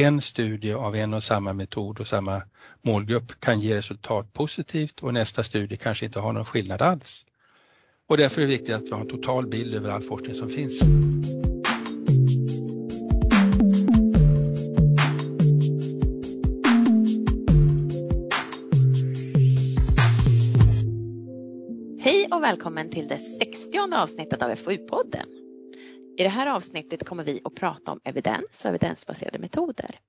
en studie av en och samma metod och samma målgrupp kan ge resultat positivt och nästa studie kanske inte har någon skillnad alls. Och därför är det viktigt att vi har en total bild över all forskning som finns. Hej och välkommen till det 60 avsnittet av FoU-podden. I det här avsnittet kommer vi att prata om evidens och evidensbaserade metoder.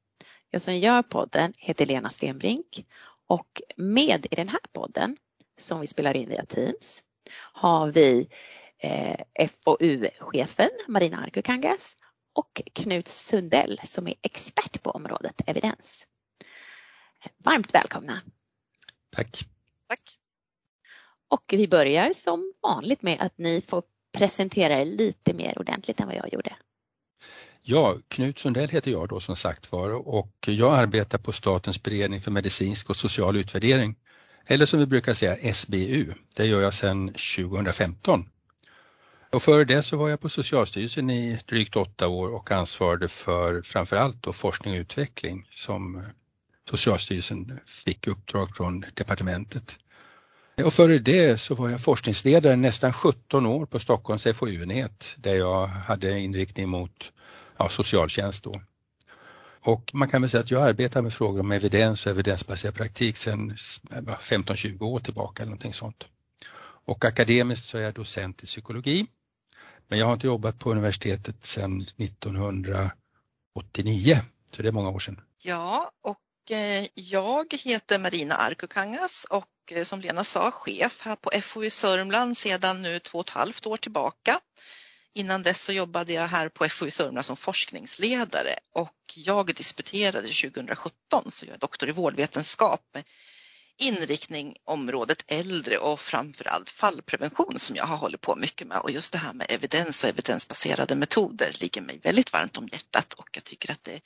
Jag som gör podden heter Lena Stenbrink och med i den här podden som vi spelar in via Teams har vi eh, FoU-chefen Marina Arkukangas och Knut Sundell som är expert på området evidens. Varmt välkomna! Tack! Tack! Och vi börjar som vanligt med att ni får presentera er lite mer ordentligt än vad jag gjorde. Ja, Knut Sundell heter jag då som sagt var och jag arbetar på Statens beredning för medicinsk och social utvärdering eller som vi brukar säga SBU. Det gör jag sedan 2015. Och före det så var jag på Socialstyrelsen i drygt åtta år och ansvarade för framförallt då forskning och utveckling som Socialstyrelsen fick uppdrag från departementet. Och före det så var jag forskningsledare nästan 17 år på Stockholms FoU-enhet där jag hade inriktning mot ja, socialtjänst då. Och man kan väl säga att jag arbetar med frågor om evidens och evidensbaserad praktik sedan 15-20 år tillbaka eller någonting sånt. Och akademiskt så är jag docent i psykologi. Men jag har inte jobbat på universitetet sedan 1989, så det är många år sedan. Ja, och eh, jag heter Marina Arkukangas och och som Lena sa chef här på FoU Sörmland sedan nu två och ett halvt år tillbaka. Innan dess så jobbade jag här på FoU Sörmland som forskningsledare och jag disputerade 2017 så jag är doktor i vårdvetenskap med inriktning området äldre och framförallt fallprevention som jag har hållit på mycket med och just det här med evidens och evidensbaserade metoder ligger mig väldigt varmt om hjärtat och jag tycker att det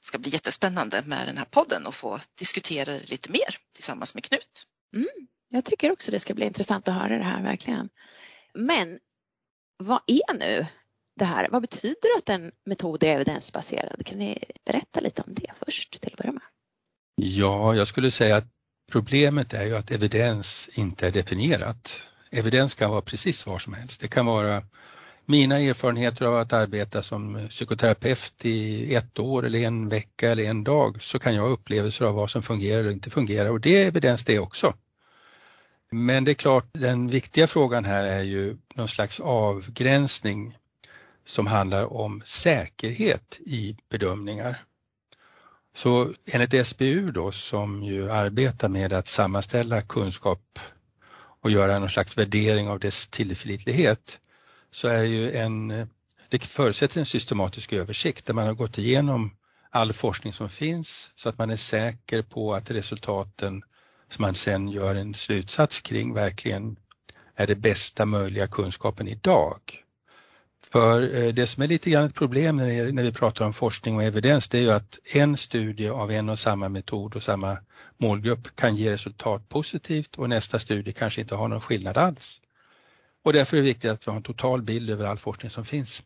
ska bli jättespännande med den här podden och få diskutera det lite mer tillsammans med Knut. Jag tycker också det ska bli intressant att höra det här verkligen. Men vad är nu det här? Vad betyder att en metod är evidensbaserad? Kan ni berätta lite om det först till att börja med? Ja, jag skulle säga att problemet är ju att evidens inte är definierat. Evidens kan vara precis var som helst. Det kan vara mina erfarenheter av att arbeta som psykoterapeut i ett år eller en vecka eller en dag så kan jag ha upplevelser av vad som fungerar eller inte fungerar och det är evidens det också. Men det är klart, den viktiga frågan här är ju någon slags avgränsning som handlar om säkerhet i bedömningar. Så enligt SBU då som ju arbetar med att sammanställa kunskap och göra någon slags värdering av dess tillförlitlighet så är det ju en, det förutsätter en systematisk översikt där man har gått igenom all forskning som finns så att man är säker på att resultaten som man sen gör en slutsats kring verkligen är det bästa möjliga kunskapen idag. För eh, det som är lite grann ett problem när vi pratar om forskning och evidens det är ju att en studie av en och samma metod och samma målgrupp kan ge resultat positivt och nästa studie kanske inte har någon skillnad alls. Och därför är det viktigt att vi har en total bild över all forskning som finns.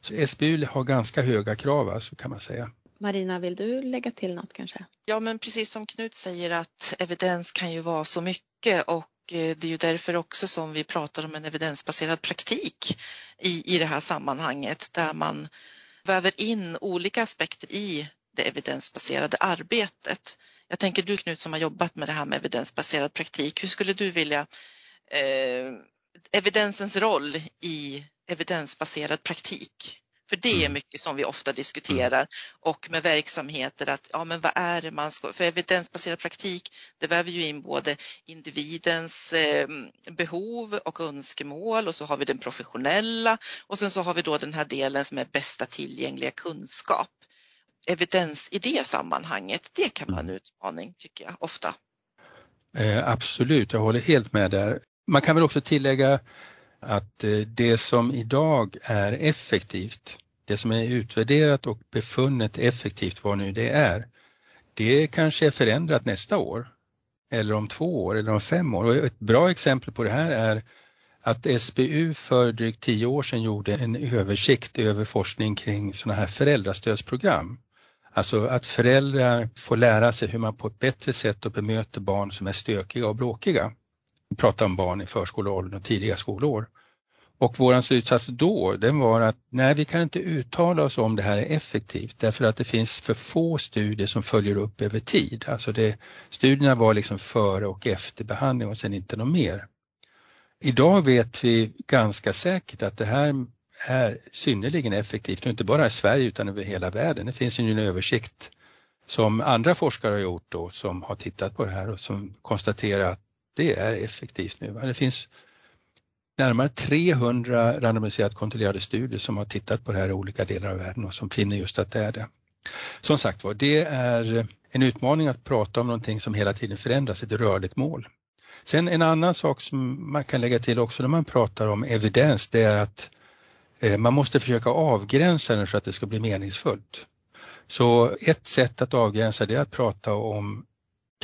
Så SBU har ganska höga krav alltså kan man säga. Marina, vill du lägga till något kanske? Ja, men precis som Knut säger att evidens kan ju vara så mycket och eh, det är ju därför också som vi pratar om en evidensbaserad praktik i, i det här sammanhanget där man väver in olika aspekter i det evidensbaserade arbetet. Jag tänker du Knut som har jobbat med det här med evidensbaserad praktik, hur skulle du vilja eh, evidensens roll i evidensbaserad praktik? För det är mm. mycket som vi ofta diskuterar och med verksamheter att ja men vad är det man ska, för evidensbaserad praktik det väver ju in både individens eh, behov och önskemål och så har vi den professionella och sen så har vi då den här delen som är bästa tillgängliga kunskap. Evidens i det sammanhanget, det kan vara en mm. utmaning tycker jag ofta. Eh, absolut, jag håller helt med där. Man kan väl också tillägga att eh, det som idag är effektivt, det som är utvärderat och befunnet effektivt, vad nu det är, det kanske är förändrat nästa år eller om två år eller om fem år. Och ett bra exempel på det här är att SBU för drygt tio år sedan gjorde en översikt över forskning kring sådana här föräldrastödsprogram. Alltså att föräldrar får lära sig hur man på ett bättre sätt bemöter barn som är stökiga och bråkiga. Vi pratar om barn i förskoleåldern och tidiga skolår. Och våran slutsats då, den var att nej, vi kan inte uttala oss om det här är effektivt därför att det finns för få studier som följer upp över tid. Alltså det, studierna var liksom före och efter behandling och sen inte något mer. Idag vet vi ganska säkert att det här är synnerligen effektivt, och inte bara i Sverige utan över hela världen. Det finns ju en översikt som andra forskare har gjort då, som har tittat på det här och som konstaterar att det är effektivt nu. Det finns närmare 300 randomiserat kontrollerade studier som har tittat på det här i olika delar av världen och som finner just att det är det. Som sagt var, det är en utmaning att prata om någonting som hela tiden förändras, ett rörligt mål. Sen en annan sak som man kan lägga till också när man pratar om evidens, det är att eh, man måste försöka avgränsa den för att det ska bli meningsfullt. Så ett sätt att avgränsa det är att prata om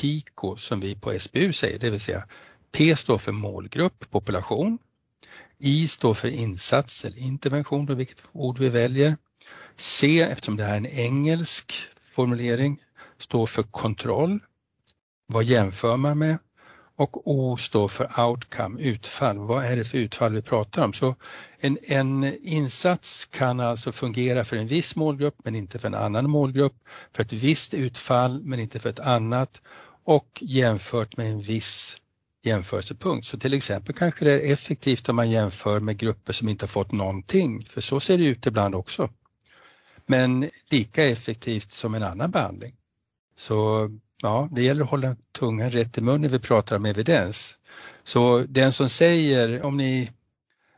PIKO som vi på SBU säger, det vill säga P står för målgrupp, population. I står för insats eller intervention, då vilket ord vi väljer. C, eftersom det här är en engelsk formulering, står för kontroll. Vad jämför man med? Och O står för outcome, utfall. Vad är det för utfall vi pratar om? Så en, en, insats kan alltså fungera för en viss målgrupp men inte för en annan målgrupp, för ett visst utfall men inte för ett annat och jämfört med en viss jämförelsepunkt. Så till exempel kanske det är effektivt om man jämför med grupper som inte har fått någonting, för så ser det ut ibland också. Men lika effektivt som en annan behandling. Så ja, det gäller att hålla tungan rätt i mun när vi pratar om evidens. Så den som säger, om ni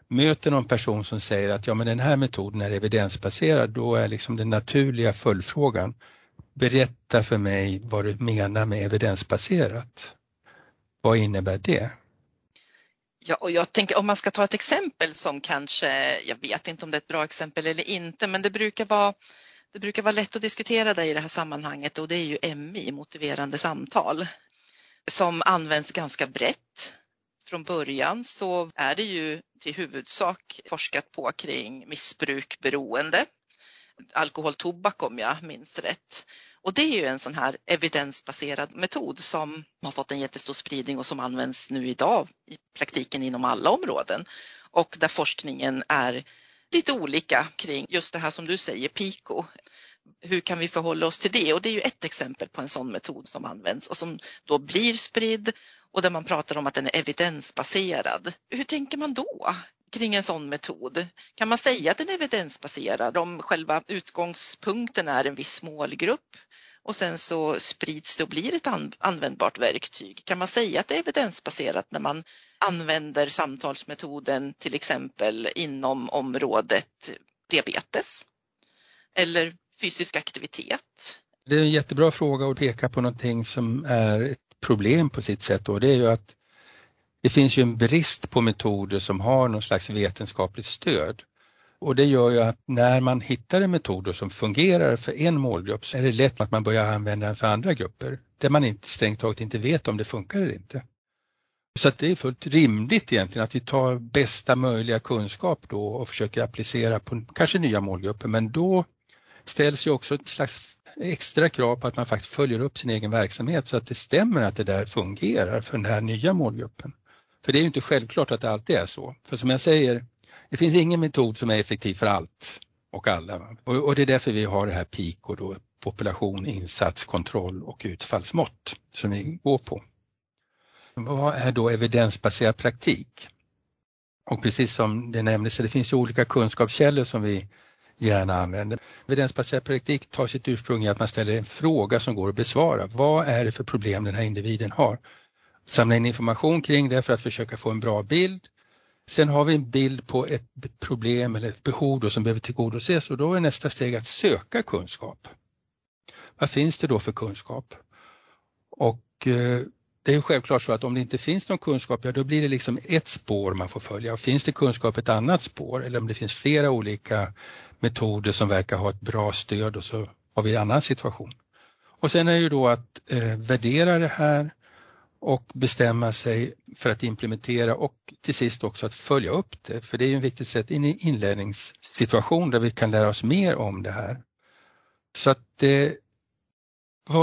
möter någon person som säger att ja men den här metoden är evidensbaserad, då är liksom den naturliga följdfrågan, berätta för mig vad du menar med evidensbaserat. Vad innebär det? Ja, och jag tänker om man ska ta ett exempel som kanske, jag vet inte om det är ett bra exempel eller inte, men det brukar vara det brukar vara lätt att diskutera det i det här sammanhanget och det är ju MI, motiverande samtal, som används ganska brett. Från början så är det ju till huvudsak forskat på kring missbruk, beroende, alkohol, tobak om jag minns rätt. Och det är ju en sån här evidensbaserad metod som har fått en jättestor spridning och som används nu idag i praktiken inom alla områden och där forskningen är lite olika kring just det här som du säger, PIKO. Hur kan vi förhålla oss till det? Och det är ju ett exempel på en sån metod som används och som då blir spridd och där man pratar om att den är evidensbaserad. Hur tänker man då? Kring en sån metod? Kan man säga att den är evidensbaserad om själva utgångspunkten är en viss målgrupp och sen så sprids det och blir ett användbart verktyg? Kan man säga att det är evidensbaserat när man använder samtalsmetoden till exempel inom området diabetes eller fysisk aktivitet? Det är en jättebra fråga att peka på någonting som är ett problem på sitt sätt och det är ju att det finns ju en brist på metoder som har någon slags vetenskapligt stöd. Och det gör ju att när man hittar en metod som fungerar för en målgrupp så är det lätt att man börjar använda den för andra grupper där man inte strängt taget inte vet om det funkar eller inte. Så att det är fullt rimligt egentligen att vi tar bästa möjliga kunskap då och försöker applicera på kanske nya målgrupper men då ställs ju också ett slags extra krav på att man faktiskt följer upp sin egen verksamhet så att det stämmer att det där fungerar för den här nya målgruppen. För det är ju inte självklart att det alltid är så. För som jag säger, det finns ingen metod som är effektiv för allt och alla. Och, och det är därför vi har det här PIKO då, population, insats, kontroll och utfallsmått som vi går på. Vad är då evidensbaserad praktik? Och precis som det nämndes, det finns ju olika kunskapskällor som vi gärna använder. Evidensbaserad praktik tar sitt ursprung i att man ställer en fråga som går att besvara. Vad är det för problem den här individen har? Samla in information kring det för att försöka få en bra bild. Sen har vi en bild på ett problem eller ett behov som behöver tillgodoses och då är nästa steg att söka kunskap. Vad finns det då för kunskap? Och eh, det är självklart så att om det inte finns någon kunskap, ja då blir det liksom ett spår man får följa. Och finns det kunskap ett annat spår eller om det finns flera olika metoder som verkar ha ett bra stöd och så har vi en annan situation. Och sen är det ju då att eh, värdera det här och bestämma sig för att implementera och till sist också att följa upp det. För det är ju en viktigt sätt in i inlärningssituation där vi kan lära oss mer om det här. Så att eh, det,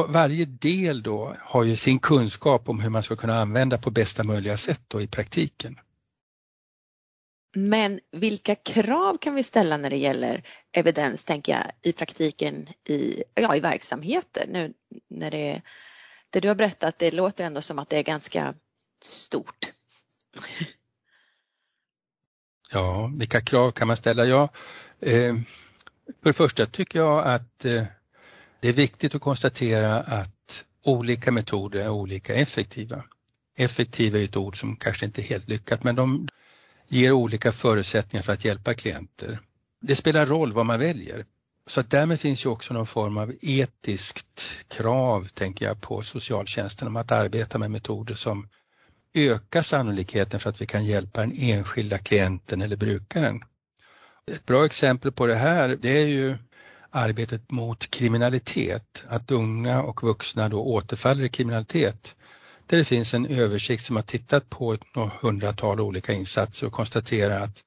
varje del då har ju sin kunskap om hur man ska kunna använda på bästa möjliga sätt då i praktiken. Men vilka krav kan vi ställa när det gäller evidens, tänker jag, i praktiken i, ja, i verksamheter? Nu när det, det du har berättat, det låter ändå som att det är ganska stort. Ja, vilka krav kan man ställa? Ja, eh, för det första tycker jag att eh, det är viktigt att konstatera att olika metoder är olika effektiva. Effektiva är ett ord som kanske inte är helt lyckat men de ger olika förutsättningar för att hjälpa klienter. Det spelar roll vad man väljer. Så att därmed finns ju också någon form av etiskt krav, tänker jag, på socialtjänsten om att arbeta med metoder som ökar sannolikheten för att vi kan hjälpa den enskilda klienten eller brukaren. Ett bra exempel på det här det är ju arbetet mot kriminalitet, att unga och vuxna då återfaller i kriminalitet. Där det finns en översikt som har tittat på ett hundratal olika insatser och konstaterar att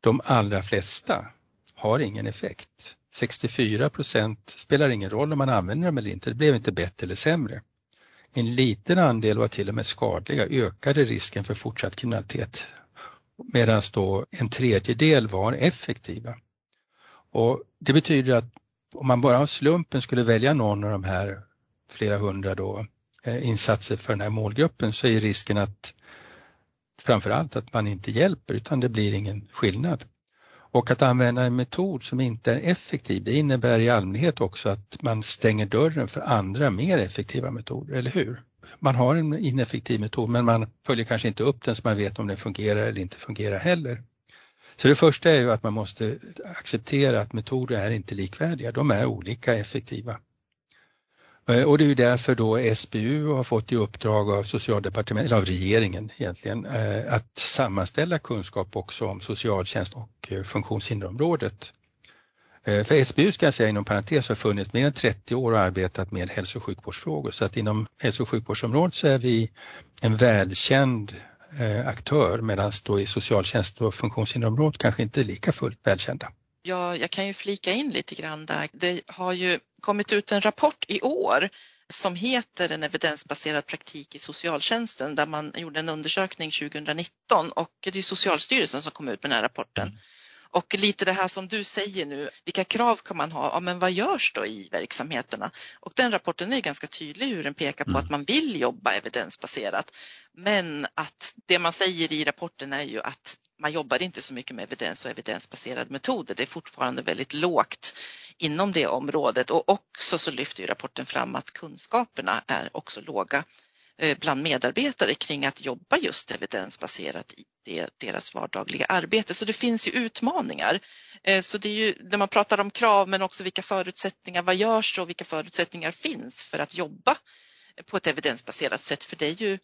de allra flesta har ingen effekt. 64 procent spelar ingen roll om man använder dem eller inte, det blev inte bättre eller sämre. En liten andel var till och med skadliga, ökade risken för fortsatt kriminalitet medan då en tredjedel var effektiva. Och Det betyder att om man bara av slumpen skulle välja någon av de här flera hundra då, eh, insatser för den här målgruppen så är risken att framförallt att man inte hjälper utan det blir ingen skillnad. Och att använda en metod som inte är effektiv det innebär i allmänhet också att man stänger dörren för andra mer effektiva metoder, eller hur? Man har en ineffektiv metod men man följer kanske inte upp den så man vet om den fungerar eller inte fungerar heller. Så det första är ju att man måste acceptera att metoder är inte likvärdiga, de är olika effektiva. Eh, och det är ju därför då SBU har fått i uppdrag av socialdepartementet, eller av regeringen egentligen, eh, att sammanställa kunskap också om socialtjänst och eh, funktionshinderområdet. För SBU ska jag säga inom parentes har funnits mer än 30 år och arbetat med hälso och sjukvårdsfrågor så att inom hälso och sjukvårdsområdet så är vi en välkänd aktör medan då i socialtjänst och funktionshinderområdet kanske inte är lika fullt välkända. Ja, jag kan ju flika in lite grann där. Det har ju kommit ut en rapport i år som heter en evidensbaserad praktik i socialtjänsten där man gjorde en undersökning 2019 och det är Socialstyrelsen som kom ut med den här rapporten. Mm. Och lite det här som du säger nu, vilka krav kan man ha? Ja, men vad görs då i verksamheterna? Och den rapporten är ganska tydlig hur den pekar på mm. att man vill jobba evidensbaserat. Men att det man säger i rapporten är ju att man jobbar inte så mycket med evidens och evidensbaserade metoder. Det är fortfarande väldigt lågt inom det området och också så lyfter ju rapporten fram att kunskaperna är också låga eh, bland medarbetare kring att jobba just evidensbaserat i deras vardagliga arbete. Så det finns ju utmaningar. Eh, så det är ju när man pratar om krav men också vilka förutsättningar, vad görs och vilka förutsättningar finns för att jobba på ett evidensbaserat sätt? För det är ju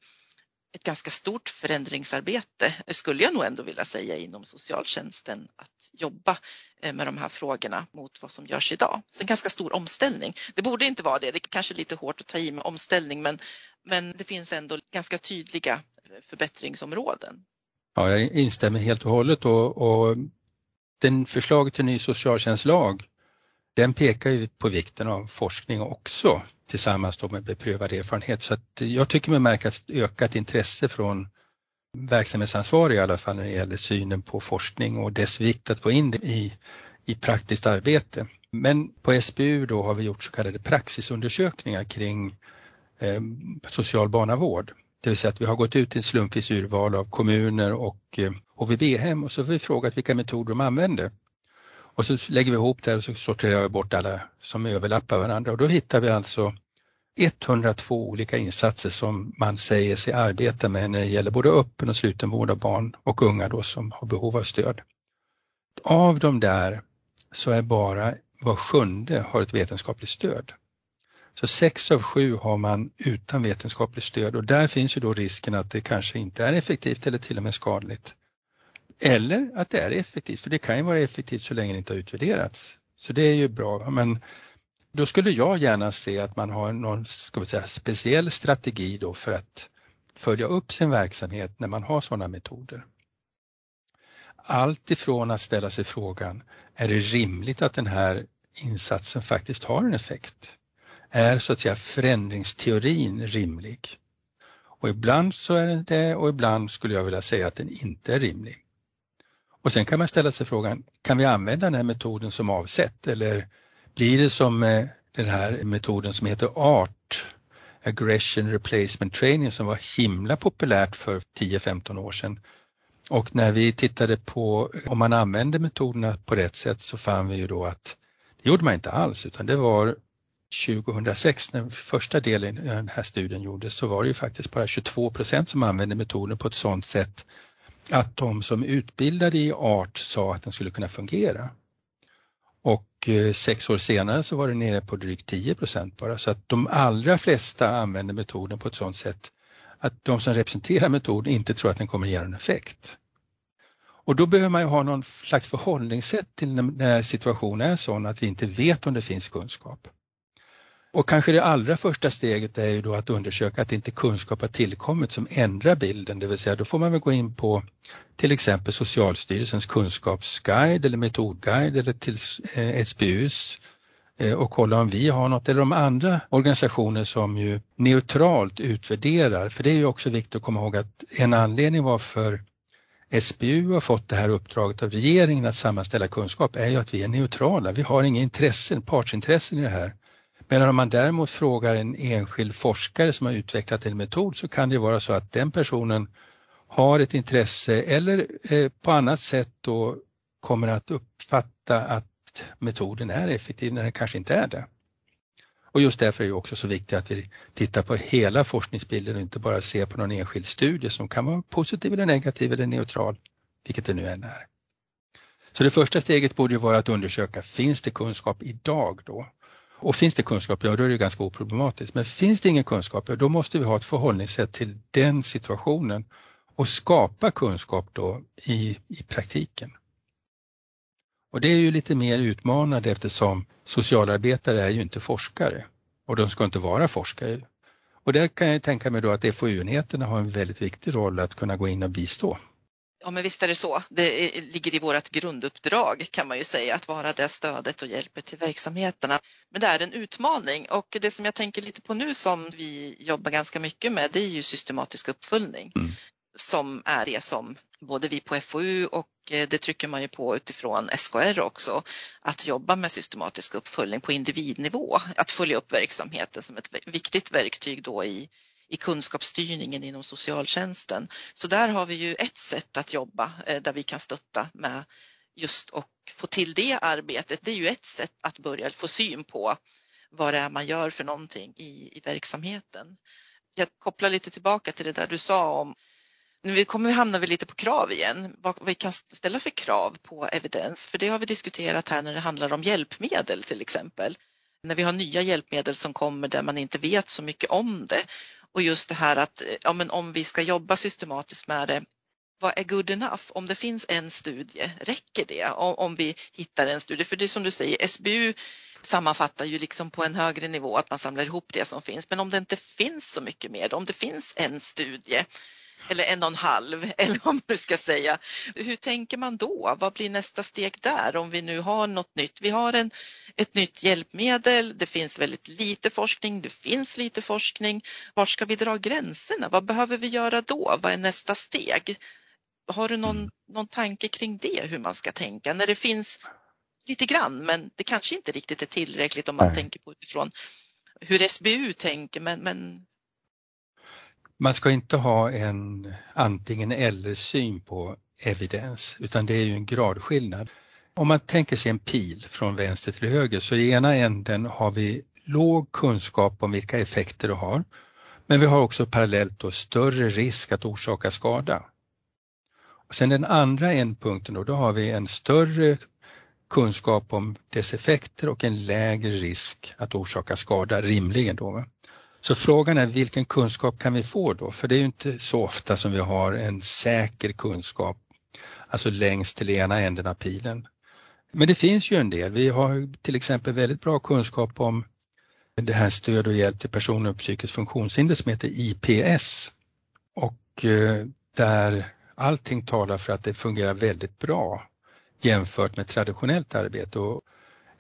ett ganska stort förändringsarbete, skulle jag nog ändå vilja säga, inom socialtjänsten att jobba eh, med de här frågorna mot vad som görs idag. Så en ganska stor omställning. Det borde inte vara det, det är kanske lite hårt att ta i med omställning men, men det finns ändå ganska tydliga eh, förbättringsområden. Ja, jag instämmer helt och hållet och, och den förslaget till ny socialtjänstlag den pekar ju på vikten av forskning också tillsammans med beprövad erfarenhet. Så att jag tycker mig märka ett ökat intresse från verksamhetsansvarig i alla fall när det gäller synen på forskning och dess vikt att få in det i, i praktiskt arbete. Men på SBU då har vi gjort så kallade praxisundersökningar kring eh, social barnavård. Det vill säga att vi har gått ut till en slumpvis urval av kommuner och eh, HVB-hem och så har vi frågat vilka metoder de använder. Och så lägger vi ihop det och så sorterar jag bort alla som överlappar varandra och då hittar vi alltså 102 olika insatser som man säger sig arbeta med när det gäller både öppen och sluten vård av barn och unga då som har behov av stöd. Av de där så är bara var sjunde har ett vetenskapligt stöd. Så sex av sju har man utan vetenskapligt stöd och där finns ju då risken att det kanske inte är effektivt eller till och med skadligt. Eller att det är effektivt, för det kan ju vara effektivt så länge det inte har utvärderats. Så det är ju bra, men då skulle jag gärna se att man har någon ska vi säga, speciell strategi då för att följa upp sin verksamhet när man har sådana metoder. Allt ifrån att ställa sig frågan, är det rimligt att den här insatsen faktiskt har en effekt. Är så att säga förändringsteorin rimlig? Och ibland så är den det och ibland skulle jag vilja säga att den inte är rimlig. Och sen kan man ställa sig frågan, kan vi använda den här metoden som avsett eller blir det som eh, den här metoden som heter ART, Aggression Replacement Training som var himla populärt för 10-15 år sedan. Och när vi tittade på om man använde metoderna på rätt sätt så fann vi ju då att det gjorde man inte alls utan det var 2006 när första delen i den här studien gjordes så var det ju faktiskt bara 22 procent som använde metoden på ett sådant sätt att de som utbildade i ART sa att den skulle kunna fungera. Och eh, sex år senare så var det nere på drygt 10 procent bara så att de allra flesta använder metoden på ett sådant sätt att de som representerar metoden inte tror att den kommer ge någon effekt. Och då behöver man ju ha någon slags förhållningssätt till när situationen är sån att vi inte vet om det finns kunskap. Och kanske det allra första steget är ju då att undersöka att inte kunskap har tillkommit som ändrar bilden, det vill säga då får man väl gå in på till exempel Socialstyrelsens kunskapsguide eller metodguide eller till eh, SBUs eh, och kolla om vi har något eller om andra organisationer som ju neutralt utvärderar. För det är ju också viktigt att komma ihåg att en anledning varför SBU har fått det här uppdraget av regeringen att sammanställa kunskap är ju att vi är neutrala. Vi har inga intressen, partsintressen i det här. Men om man däremot frågar en enskild forskare som har utvecklat en metod så kan det vara så att den personen har ett intresse eller eh, på annat sätt då kommer att uppfatta att metoden är effektiv när den kanske inte är det. Och just därför är det också så viktigt att vi tittar på hela forskningsbilden och inte bara ser på någon enskild studie som kan vara positiv eller negativ eller neutral, vilket det nu än är. Så det första steget borde ju vara att undersöka, finns det kunskap idag då? Och finns det kunskap, ja då är det ganska oproblematiskt. Men finns det ingen kunskap, ja, då måste vi ha ett förhållningssätt till den situationen och skapa kunskap då i, i praktiken. Och det är ju lite mer utmanande eftersom socialarbetare är ju inte forskare och de ska inte vara forskare. Och där kan jag tänka mig då att FoU-enheterna har en väldigt viktig roll att kunna gå in och bistå. Ja men visst är det så. Det ligger i vårt grunduppdrag kan man ju säga att vara det stödet och hjälpet till verksamheterna. Men det är en utmaning och det som jag tänker lite på nu som vi jobbar ganska mycket med det är ju systematisk uppföljning. Mm. Som är det som både vi på FoU och eh, det trycker man ju på utifrån SKR också, att jobba med systematisk uppföljning på individnivå, att följa upp verksamheten som ett viktigt verktyg då i i kunskapsstyrningen inom socialtjänsten. Så där har vi ju ett sätt att jobba eh, där vi kan stötta med just och få till det arbetet. Det är ju ett sätt att börja få syn på vad det är man gör för någonting i, i verksamheten. Jag kopplar lite tillbaka till det där du sa om nu kommer vi hamna lite på krav igen, vad vi kan ställa för krav på evidens, för det har vi diskuterat här när det handlar om hjälpmedel till exempel. När vi har nya hjälpmedel som kommer där man inte vet så mycket om det och just det här att eh, ja, men om vi ska jobba systematiskt med det, vad är good enough? Om det finns en studie, räcker det? Om, om vi hittar en studie, för det är som du säger, SBU sammanfattar ju liksom på en högre nivå att man samlar ihop det som finns. Men om det inte finns så mycket mer, om det finns en studie eller en och en halv eller vad man nu ska säga. Hur tänker man då? Vad blir nästa steg där om vi nu har något nytt? Vi har en, ett nytt hjälpmedel, det finns väldigt lite forskning, det finns lite forskning. Var ska vi dra gränserna? Vad behöver vi göra då? Vad är nästa steg? Har du någon, någon tanke kring det, hur man ska tänka? När det finns lite grann, men det kanske inte riktigt är tillräckligt om man Nej. tänker på utifrån hur SBU tänker, men, men man ska inte ha en antingen eller syn på evidens utan det är ju en gradskillnad. Om man tänker sig en pil från vänster till höger så i ena änden har vi låg kunskap om vilka effekter det har. Men vi har också parallellt då större risk att orsaka skada. Och sen den andra ändpunkten då, då har vi en större kunskap om dess effekter och en lägre risk att orsaka skada rimligen då. Så frågan är vilken kunskap kan vi få då? För det är ju inte så ofta som vi har en säker kunskap, alltså längst till ena änden av pilen. Men det finns ju en del. Vi har till exempel väldigt bra kunskap om det här stöd och hjälp till personer med psykiskt funktionshinder som heter IPS och eh, där allting talar för att det fungerar väldigt bra jämfört med traditionellt arbete. Och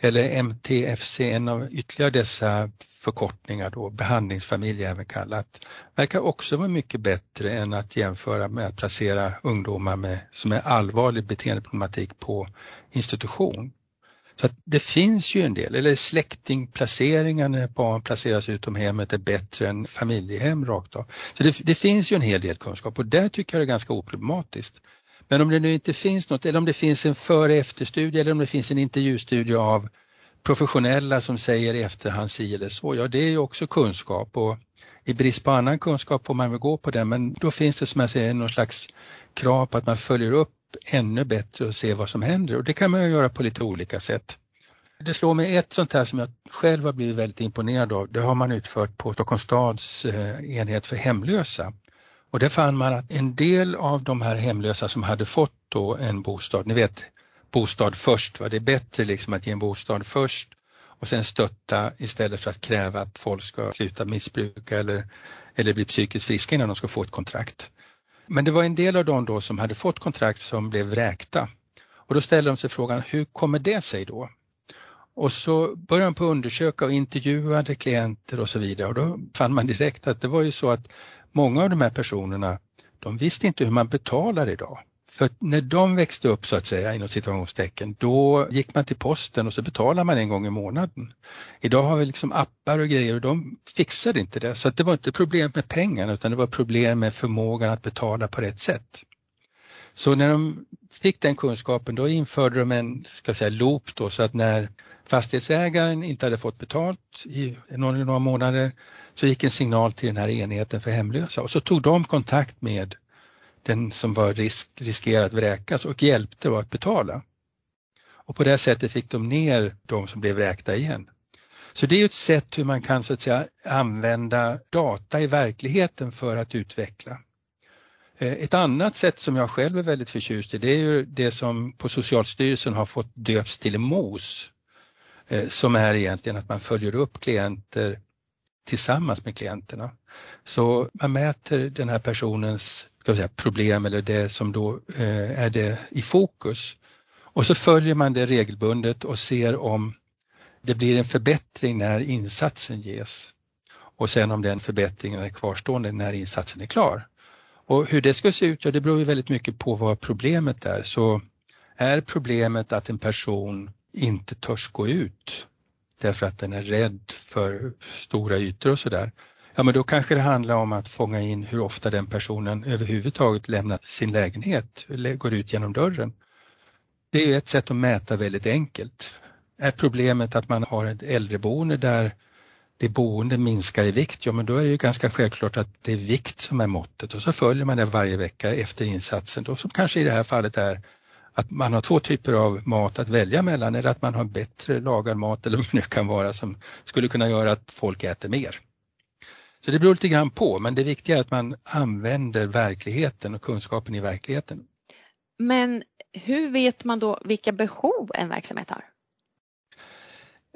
eller MTFC, en av ytterligare dessa förkortningar då, behandlingsfamilj även kallat, verkar också vara mycket bättre än att jämföra med att placera ungdomar med, som är allvarlig beteendeproblematik på institution. Så det finns ju en del, eller släktingplaceringar när barn placeras utom hemmet är bättre än familjehem rakt av. Så det, det finns ju en hel del kunskap och där tycker jag det är ganska oproblematiskt. Men om det nu inte finns något, eller om det finns en före efterstudie eller om det finns en intervjustudie av professionella som säger i efterhand si eller så, ja det är ju också kunskap och i brist på annan kunskap får man väl gå på det men då finns det som jag säger någon slags krav på att man följer upp ännu bättre och ser vad som händer och det kan man ju göra på lite olika sätt. Det slår mig ett sånt här som jag själv har blivit väldigt imponerad av. Det har man utfört på Stockholms stads eh, enhet för hemlösa. Och där fann man att en del av de här hemlösa som hade fått då en bostad, ni vet bostad först, va? det är bättre liksom att ge en bostad först och sen stötta istället för att kräva att folk ska sluta missbruka eller, eller bli psykiskt friska innan de ska få ett kontrakt. Men det var en del av dem då som hade fått kontrakt som blev vräkta. Och då ställde de sig frågan, hur kommer det sig då? Och så började de på att undersöka och intervjuade klienter och så vidare och då fann man direkt att det var ju så att många av de här personerna, de visste inte hur man betalar idag. För när de växte upp så att säga inom situationstecken, då gick man till posten och så betalade man en gång i månaden. Idag har vi liksom appar och grejer och de fixade inte det. Så det var inte problem med pengarna utan det var problem med förmågan att betala på rätt sätt. Så när de fick den kunskapen då införde de en ska säga, loop då så att när fastighetsägaren inte hade fått betalt i några, några månader så gick en signal till den här enheten för hemlösa och så tog de kontakt med den som var risk, riskerad att vräkas och hjälpte då att betala. Och på det sättet fick de ner de som blev vräkta igen. Så det är ett sätt hur man kan så att säga använda data i verkligheten för att utveckla. Eh, ett annat sätt som jag själv är väldigt förtjust i det är ju det som på Socialstyrelsen har fått döps till MOS eh, som är egentligen att man följer upp klienter tillsammans med klienterna. Så man mäter den här personens ska säga, problem eller det som då eh, är det i fokus. Och så följer man det regelbundet och ser om det blir en förbättring när insatsen ges. Och sen om den förbättringen är kvarstående när insatsen är klar. Och hur det ska se ut, ja det beror ju väldigt mycket på vad problemet är. Så är problemet att en person inte törs gå ut därför att den är rädd för stora ytor och sådär, ja men då kanske det handlar om att fånga in hur ofta den personen överhuvudtaget lämnar sin lägenhet, går ut genom dörren. Det är ett sätt att mäta väldigt enkelt. Är problemet att man har ett äldreboende där det boende minskar i vikt, ja men då är det ju ganska självklart att det är vikt som är måttet och så följer man det varje vecka efter insatsen då som kanske i det här fallet är att man har två typer av mat att välja mellan eller att man har bättre lagad mat eller vad det nu kan vara som skulle kunna göra att folk äter mer. Så det beror lite grann på, men det viktiga är att man använder verkligheten och kunskapen i verkligheten. Men hur vet man då vilka behov en verksamhet har?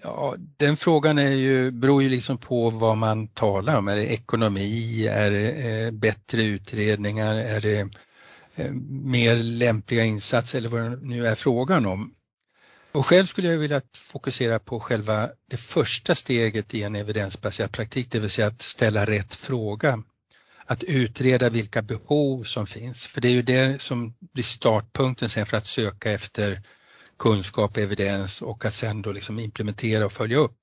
Ja, den frågan är ju, beror ju liksom på vad man talar om. Är det ekonomi, är det eh, bättre utredningar, är det eh, mer lämpliga insatser eller vad det nu är frågan om. Och själv skulle jag vilja fokusera på själva det första steget i en evidensbaserad praktik, det vill säga att ställa rätt fråga. Att utreda vilka behov som finns, för det är ju det som blir startpunkten sen för att söka efter kunskap, evidens och att sen då liksom implementera och följa upp.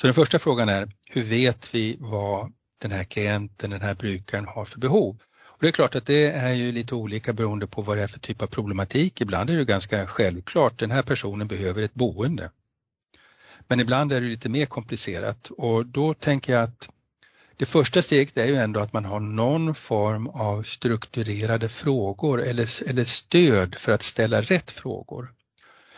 Så den första frågan är, hur vet vi vad den här klienten, den här brukaren har för behov? Och det är klart att det är ju lite olika beroende på vad det är för typ av problematik. Ibland är det ganska självklart, den här personen behöver ett boende. Men ibland är det lite mer komplicerat och då tänker jag att det första steget är ju ändå att man har någon form av strukturerade frågor eller, eller stöd för att ställa rätt frågor.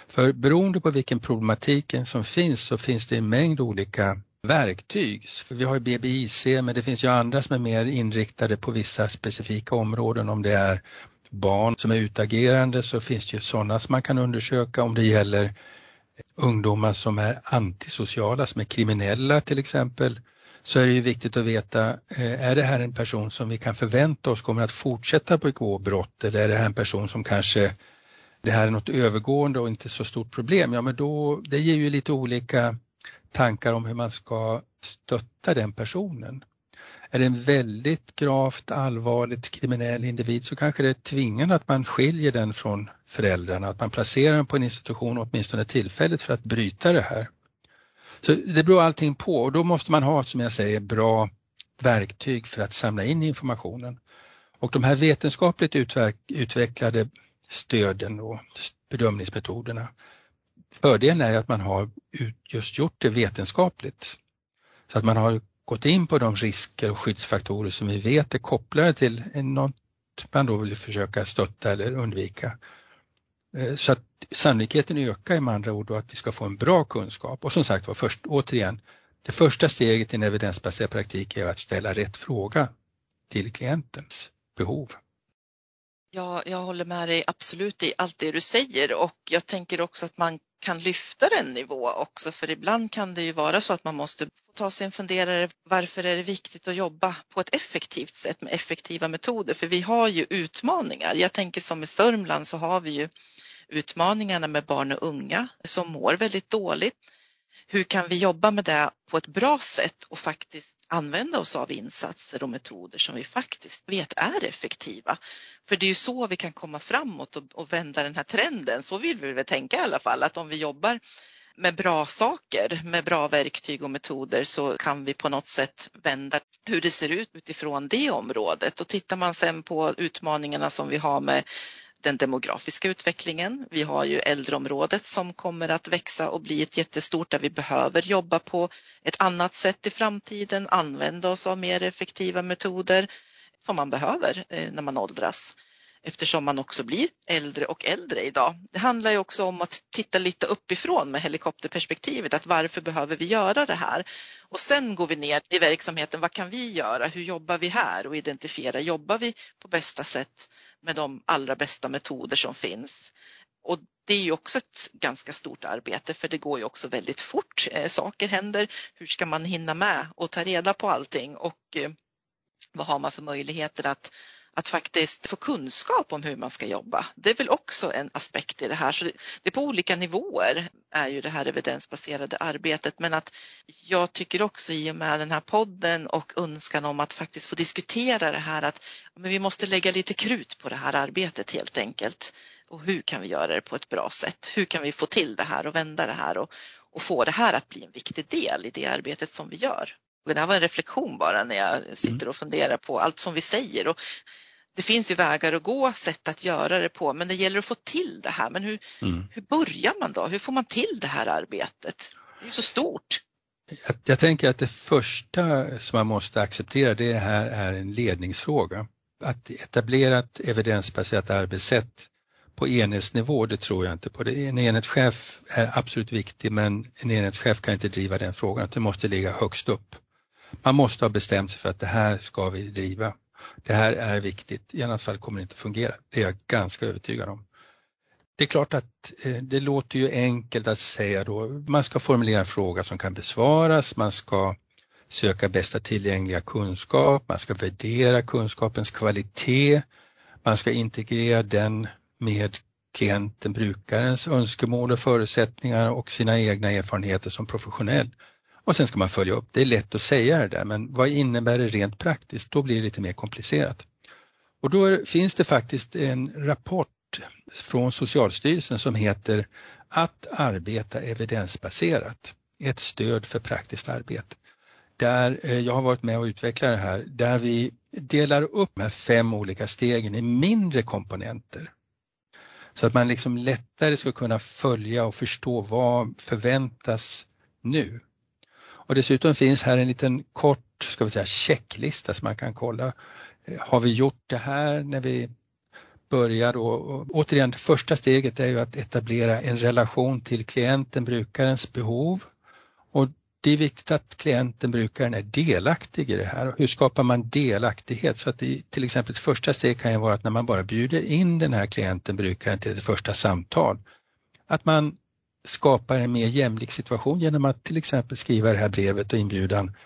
För beroende på vilken problematiken som finns så finns det en mängd olika verktyg. Vi har BBIC men det finns ju andra som är mer inriktade på vissa specifika områden. Om det är barn som är utagerande så finns det ju sådana som man kan undersöka. Om det gäller ungdomar som är antisociala, som är kriminella till exempel, så är det ju viktigt att veta, eh, är det här en person som vi kan förvänta oss kommer att fortsätta begå brott eller är det här en person som kanske det här är något övergående och inte så stort problem, ja men då, det ger ju lite olika tankar om hur man ska stötta den personen. Är det en väldigt gravt allvarligt kriminell individ så kanske det är tvingande att man skiljer den från föräldrarna, att man placerar den på en institution åtminstone tillfälligt för att bryta det här. Så det beror allting på och då måste man ha, som jag säger, bra verktyg för att samla in informationen. Och de här vetenskapligt utvecklade stöden och bedömningsmetoderna, fördelen är att man har just gjort det vetenskapligt. Så att man har gått in på de risker och skyddsfaktorer som vi vet är kopplade till något man då vill försöka stötta eller undvika. Eh, så att sannolikheten ökar med andra ord då att vi ska få en bra kunskap. Och som sagt var, först, återigen, det första steget i en evidensbaserad praktik är att ställa rätt fråga till klientens behov. Ja, jag håller med dig absolut i allt det du säger och jag tänker också att man kan lyfta den nivå också för ibland kan det ju vara så att man måste ta sig en funderare varför är det viktigt att jobba på ett effektivt sätt med effektiva metoder för vi har ju utmaningar. Jag tänker som i Sörmland så har vi ju utmaningarna med barn och unga som mår väldigt dåligt hur kan vi jobba med det på ett bra sätt och faktiskt använda oss av insatser och metoder som vi faktiskt vet är effektiva. För det är ju så vi kan komma framåt och, vända den här trenden, så vill vi väl tänka i alla fall, att om vi jobbar med bra saker, med bra verktyg och metoder så kan vi på något sätt vända hur det ser ut utifrån det området. Och tittar man sen på utmaningarna som vi har med den demografiska utvecklingen. Vi har ju äldreområdet som kommer att växa och bli ett jättestort där vi behöver jobba på ett annat sätt i framtiden, använda oss av mer effektiva metoder som man behöver eh, när man åldras eftersom man också blir äldre och äldre idag. Det handlar ju också om att titta lite uppifrån med helikopterperspektivet, att varför behöver vi göra det här? Och sen går vi ner i verksamheten, vad kan vi göra? Hur jobbar vi här? Och identifiera, jobbar vi på bästa sätt med de allra bästa metoder som finns? Och det är ju också ett ganska stort arbete för det går ju också väldigt fort. Eh, saker händer. Hur ska man hinna med och ta reda på allting och eh, vad har man för möjligheter att att faktiskt få kunskap om hur man ska jobba. Det är väl också en aspekt i det här. Så det, är på olika nivåer är ju det här evidensbaserade arbetet men att jag tycker också i och med den här podden och önskan om att faktiskt få diskutera det här att men vi måste lägga lite krut på det här arbetet helt enkelt. Och hur kan vi göra det på ett bra sätt? Hur kan vi få till det här och vända det här och, och få det här att bli en viktig del i det arbetet som vi gör? Det här var en reflektion bara när jag sitter mm. och funderar på allt som vi säger. Och det finns ju vägar att gå, sätt att göra det på, men det gäller att få till det här. Men hur, mm. hur börjar man då? Hur får man till det här arbetet? Det är ju så stort. Jag, jag tänker att det första som man måste acceptera det här är en ledningsfråga. Att etablera ett evidensbaserat arbetssätt på enhetsnivå, det tror jag inte på. En enhetschef är absolut viktig men en enhetschef kan inte driva den frågan, det måste ligga högst upp. Man måste ha bestämt sig för att det här ska vi driva. Det här är viktigt, i annat fall kommer det inte fungera. Det är jag ganska övertygad om. Det är klart att eh, det låter ju enkelt att säga då, man ska formulera en fråga som kan besvaras, man ska söka bästa tillgängliga kunskap, man ska värdera kunskapens kvalitet, man ska integrera den med klienten, brukarens önskemål och förutsättningar och sina egna erfarenheter som professionell. Och sen ska man följa upp. Det är lätt att säga det där men vad innebär det rent praktiskt? Då blir det lite mer komplicerat. Och då finns det faktiskt en rapport från Socialstyrelsen som heter Att arbeta evidensbaserat, ett stöd för praktiskt arbete. Där eh, jag har varit med och utvecklat det här, där vi delar upp de här fem olika stegen i mindre komponenter. Så att man liksom lättare ska kunna följa och förstå vad förväntas nu. Och dessutom finns här en liten kort ska vi säga, checklista som man kan kolla. Eh, har vi gjort det här när vi börjar då? Och återigen, det första steget är ju att etablera en relation till klienten, brukarens behov. Och det är viktigt att klienten, brukaren är delaktig i det här. Hur skapar man delaktighet? Så att det, till exempel ett första steg kan ju vara att när man bara bjuder in den här klienten, brukaren till ett första samtal, att man skapar en mer jämlik situation genom att till exempel skriva det här brevet och inbjudan.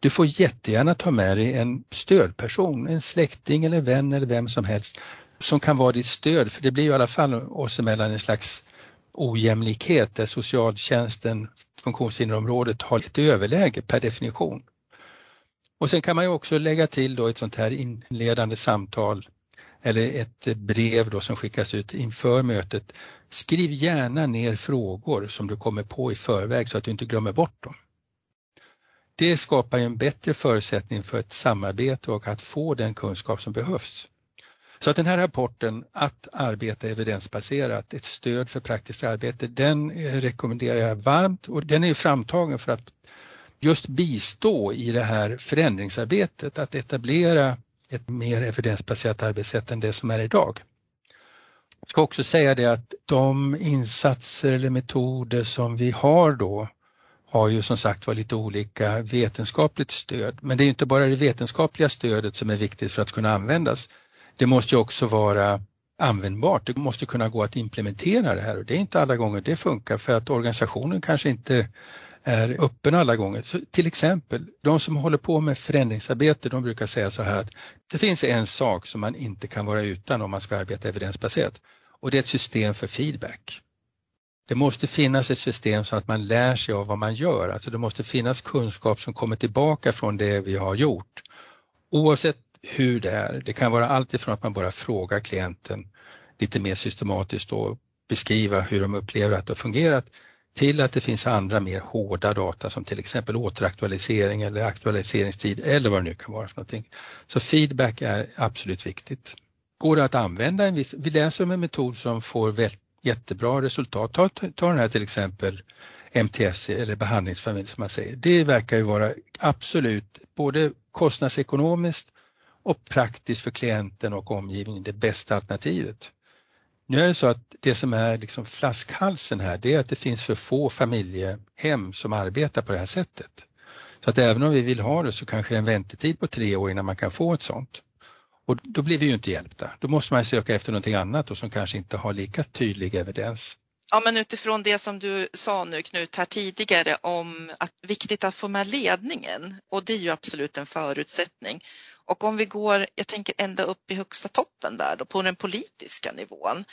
Du får jättegärna ta med dig en stödperson, en släkting eller vän eller vem som helst som kan vara ditt stöd, för det blir ju i alla fall oss emellan en slags ojämlikhet där socialtjänsten, funktionshinderområdet har ett överläge per definition. Och sen kan man ju också lägga till då ett sånt här inledande samtal eller ett brev då som skickas ut inför mötet. Skriv gärna ner frågor som du kommer på i förväg så att du inte glömmer bort dem. Det skapar en bättre förutsättning för ett samarbete och att få den kunskap som behövs. Så att den här rapporten att arbeta evidensbaserat, ett stöd för praktiskt arbete, den rekommenderar jag varmt och den är framtagen för att just bistå i det här förändringsarbetet, att etablera ett mer evidensbaserat arbetssätt än det som är idag. Jag ska också säga det att de insatser eller metoder som vi har då har ju som sagt var lite olika vetenskapligt stöd. Men det är inte bara det vetenskapliga stödet som är viktigt för att kunna användas. Det måste också vara användbart. Det måste kunna gå att implementera det här och det är inte alla gånger det funkar för att organisationen kanske inte är öppen alla gånger. Så till exempel, de som håller på med förändringsarbete, de brukar säga så här att det finns en sak som man inte kan vara utan om man ska arbeta evidensbaserat och det är ett system för feedback. Det måste finnas ett system så att man lär sig av vad man gör, alltså det måste finnas kunskap som kommer tillbaka från det vi har gjort. Oavsett hur det är, det kan vara allt ifrån att man bara frågar klienten lite mer systematiskt och beskriva hur de upplever att det har fungerat till att det finns andra mer hårda data som till exempel återaktualisering eller aktualiseringstid eller vad det nu kan vara för någonting. Så feedback är absolut viktigt. Går det att använda en viss, vi läser om en metod som får jättebra resultat. Ta, ta den här till exempel MTS eller behandlingsfamilj som man säger. Det verkar ju vara absolut både kostnadsekonomiskt och praktiskt för klienten och omgivningen det bästa alternativet. Nu är det så att det som är liksom flaskhalsen här det är att det finns för få familjehem som arbetar på det här sättet. Så att även om vi vill ha det så kanske det är en väntetid på tre år innan man kan få ett sånt. Och då blir vi ju inte hjälpta. Då måste man söka efter någonting annat och som kanske inte har lika tydlig evidens. Ja, men utifrån det som du sa nu Knut här tidigare om att viktigt att få med ledningen och det är ju absolut en förutsättning. Och om vi går, jag tänker ända upp i högsta toppen där då på den politiska nivån.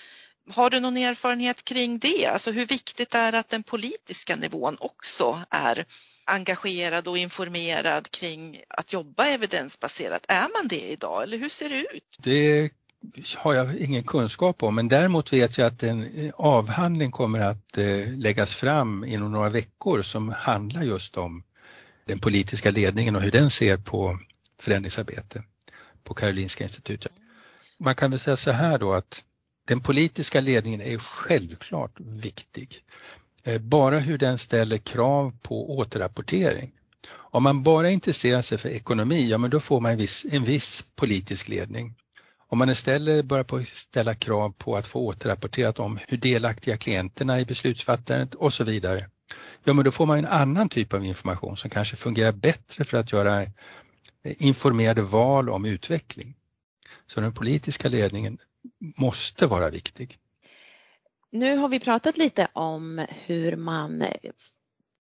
Har du någon erfarenhet kring det? Alltså hur viktigt är det att den politiska nivån också är engagerad och informerad kring att jobba evidensbaserat. Är man det idag eller hur ser det ut? Det har jag ingen kunskap om men däremot vet jag att en avhandling kommer att eh, läggas fram inom några veckor som handlar just om den politiska ledningen och hur den ser på förändringsarbete på Karolinska institutet. Man kan väl säga så här då att den politiska ledningen är självklart viktig. Eh, bara hur den ställer krav på återrapportering. Om man bara intresserar sig för ekonomi, ja men då får man en viss, en viss politisk ledning. Om man istället börjar på ställa krav på att få återrapporterat om hur delaktiga klienterna är i beslutsfattandet och så vidare, ja men då får man en annan typ av information som kanske fungerar bättre för att göra informerade val om utveckling. Så den politiska ledningen måste vara viktig. Nu har vi pratat lite om hur man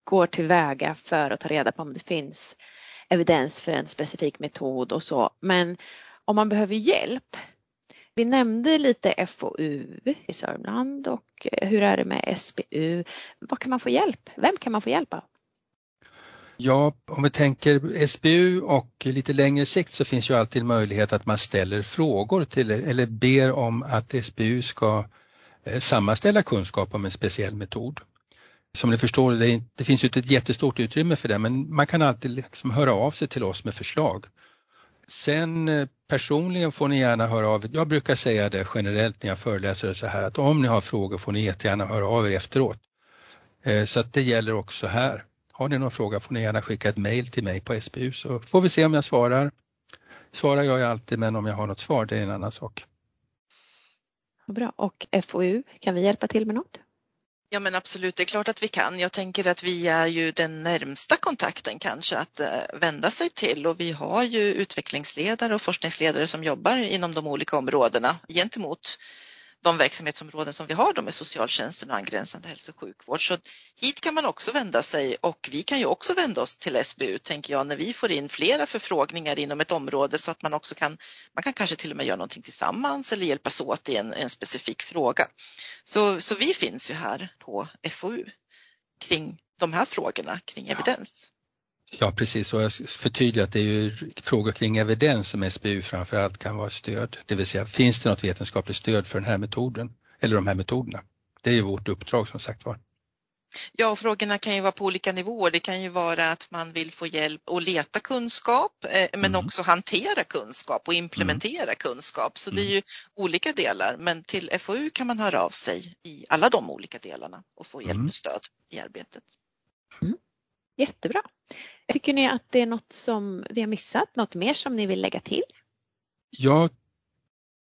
går tillväga för att ta reda på om det finns evidens för en specifik metod och så. Men om man behöver hjälp. Vi nämnde lite FoU i Sörmland och hur är det med SBU? Vad kan man få hjälp? Vem kan man få hjälp av? Ja, om vi tänker SBU och lite längre sikt så finns ju alltid möjlighet att man ställer frågor till eller ber om att SBU ska eh, sammanställa kunskap om en speciell metod. Som ni förstår, det, det finns ju inte ett jättestort utrymme för det men man kan alltid liksom höra av sig till oss med förslag. Sen eh, personligen får ni gärna höra av er. Jag brukar säga det generellt när jag föreläser så här att om ni har frågor får ni jättegärna höra av er efteråt. Eh, så att det gäller också här. Har ni någon fråga får ni gärna skicka ett mejl till mig på SBU så får vi se om jag svarar. Svarar jag alltid men om jag har något svar det är en annan sak. Bra. Och FoU, kan vi hjälpa till med något? Ja men absolut, det är klart att vi kan. Jag tänker att vi är ju den närmsta kontakten kanske att eh, vända sig till och vi har ju utvecklingsledare och forskningsledare som jobbar inom de olika områdena gentemot de verksamhetsområden som vi har då med socialtjänsten och angränsande hälso och sjukvård. Så hit kan man också vända sig och vi kan ju också vända oss till SBU tänker jag när vi får in flera förfrågningar inom ett område så att man också kan, man kan kanske till och med göra någonting tillsammans eller hjälpas åt i en, en specifik fråga. Så, så vi finns ju här på FoU kring de här frågorna kring evidens. Ja precis och jag förtydligar att det är ju frågor kring evidens som SBU framförallt kan vara stöd. Det vill säga finns det något vetenskapligt stöd för den här metoden eller de här metoderna? Det är ju vårt uppdrag som sagt var. Ja, och frågorna kan ju vara på olika nivåer. Det kan ju vara att man vill få hjälp att leta kunskap eh, men mm. också hantera kunskap och implementera mm. kunskap. Så det är mm. ju olika delar men till FoU kan man höra av sig i alla de olika delarna och få hjälp mm. och stöd i arbetet. Mm. Jättebra. Tycker ni att det är något som vi har missat, något mer som ni vill lägga till? Ja,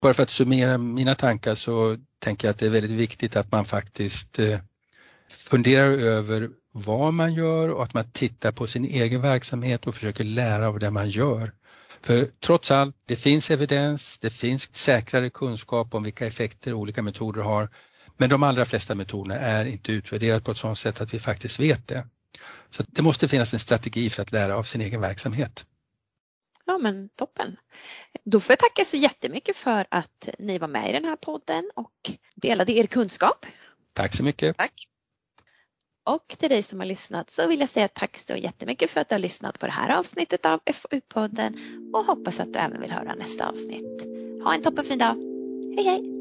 bara för att summera mina tankar så tänker jag att det är väldigt viktigt att man faktiskt eh, funderar över vad man gör och att man tittar på sin egen verksamhet och försöker lära av det man gör. För trots allt, det finns evidens, det finns säkrare kunskap om vilka effekter olika metoder har. Men de allra flesta metoderna är inte utvärderade på ett sådant sätt att vi faktiskt vet det. Så det måste finnas en strategi för att lära av sin egen verksamhet. Ja men toppen. Då får jag tacka så jättemycket för att ni var med i den här podden och delade er kunskap. Tack så mycket. Tack. Och till dig som har lyssnat så vill jag säga tack så jättemycket för att du har lyssnat på det här avsnittet av FoU-podden och hoppas att du även vill höra nästa avsnitt. Ha en toppenfin dag. Hej hej!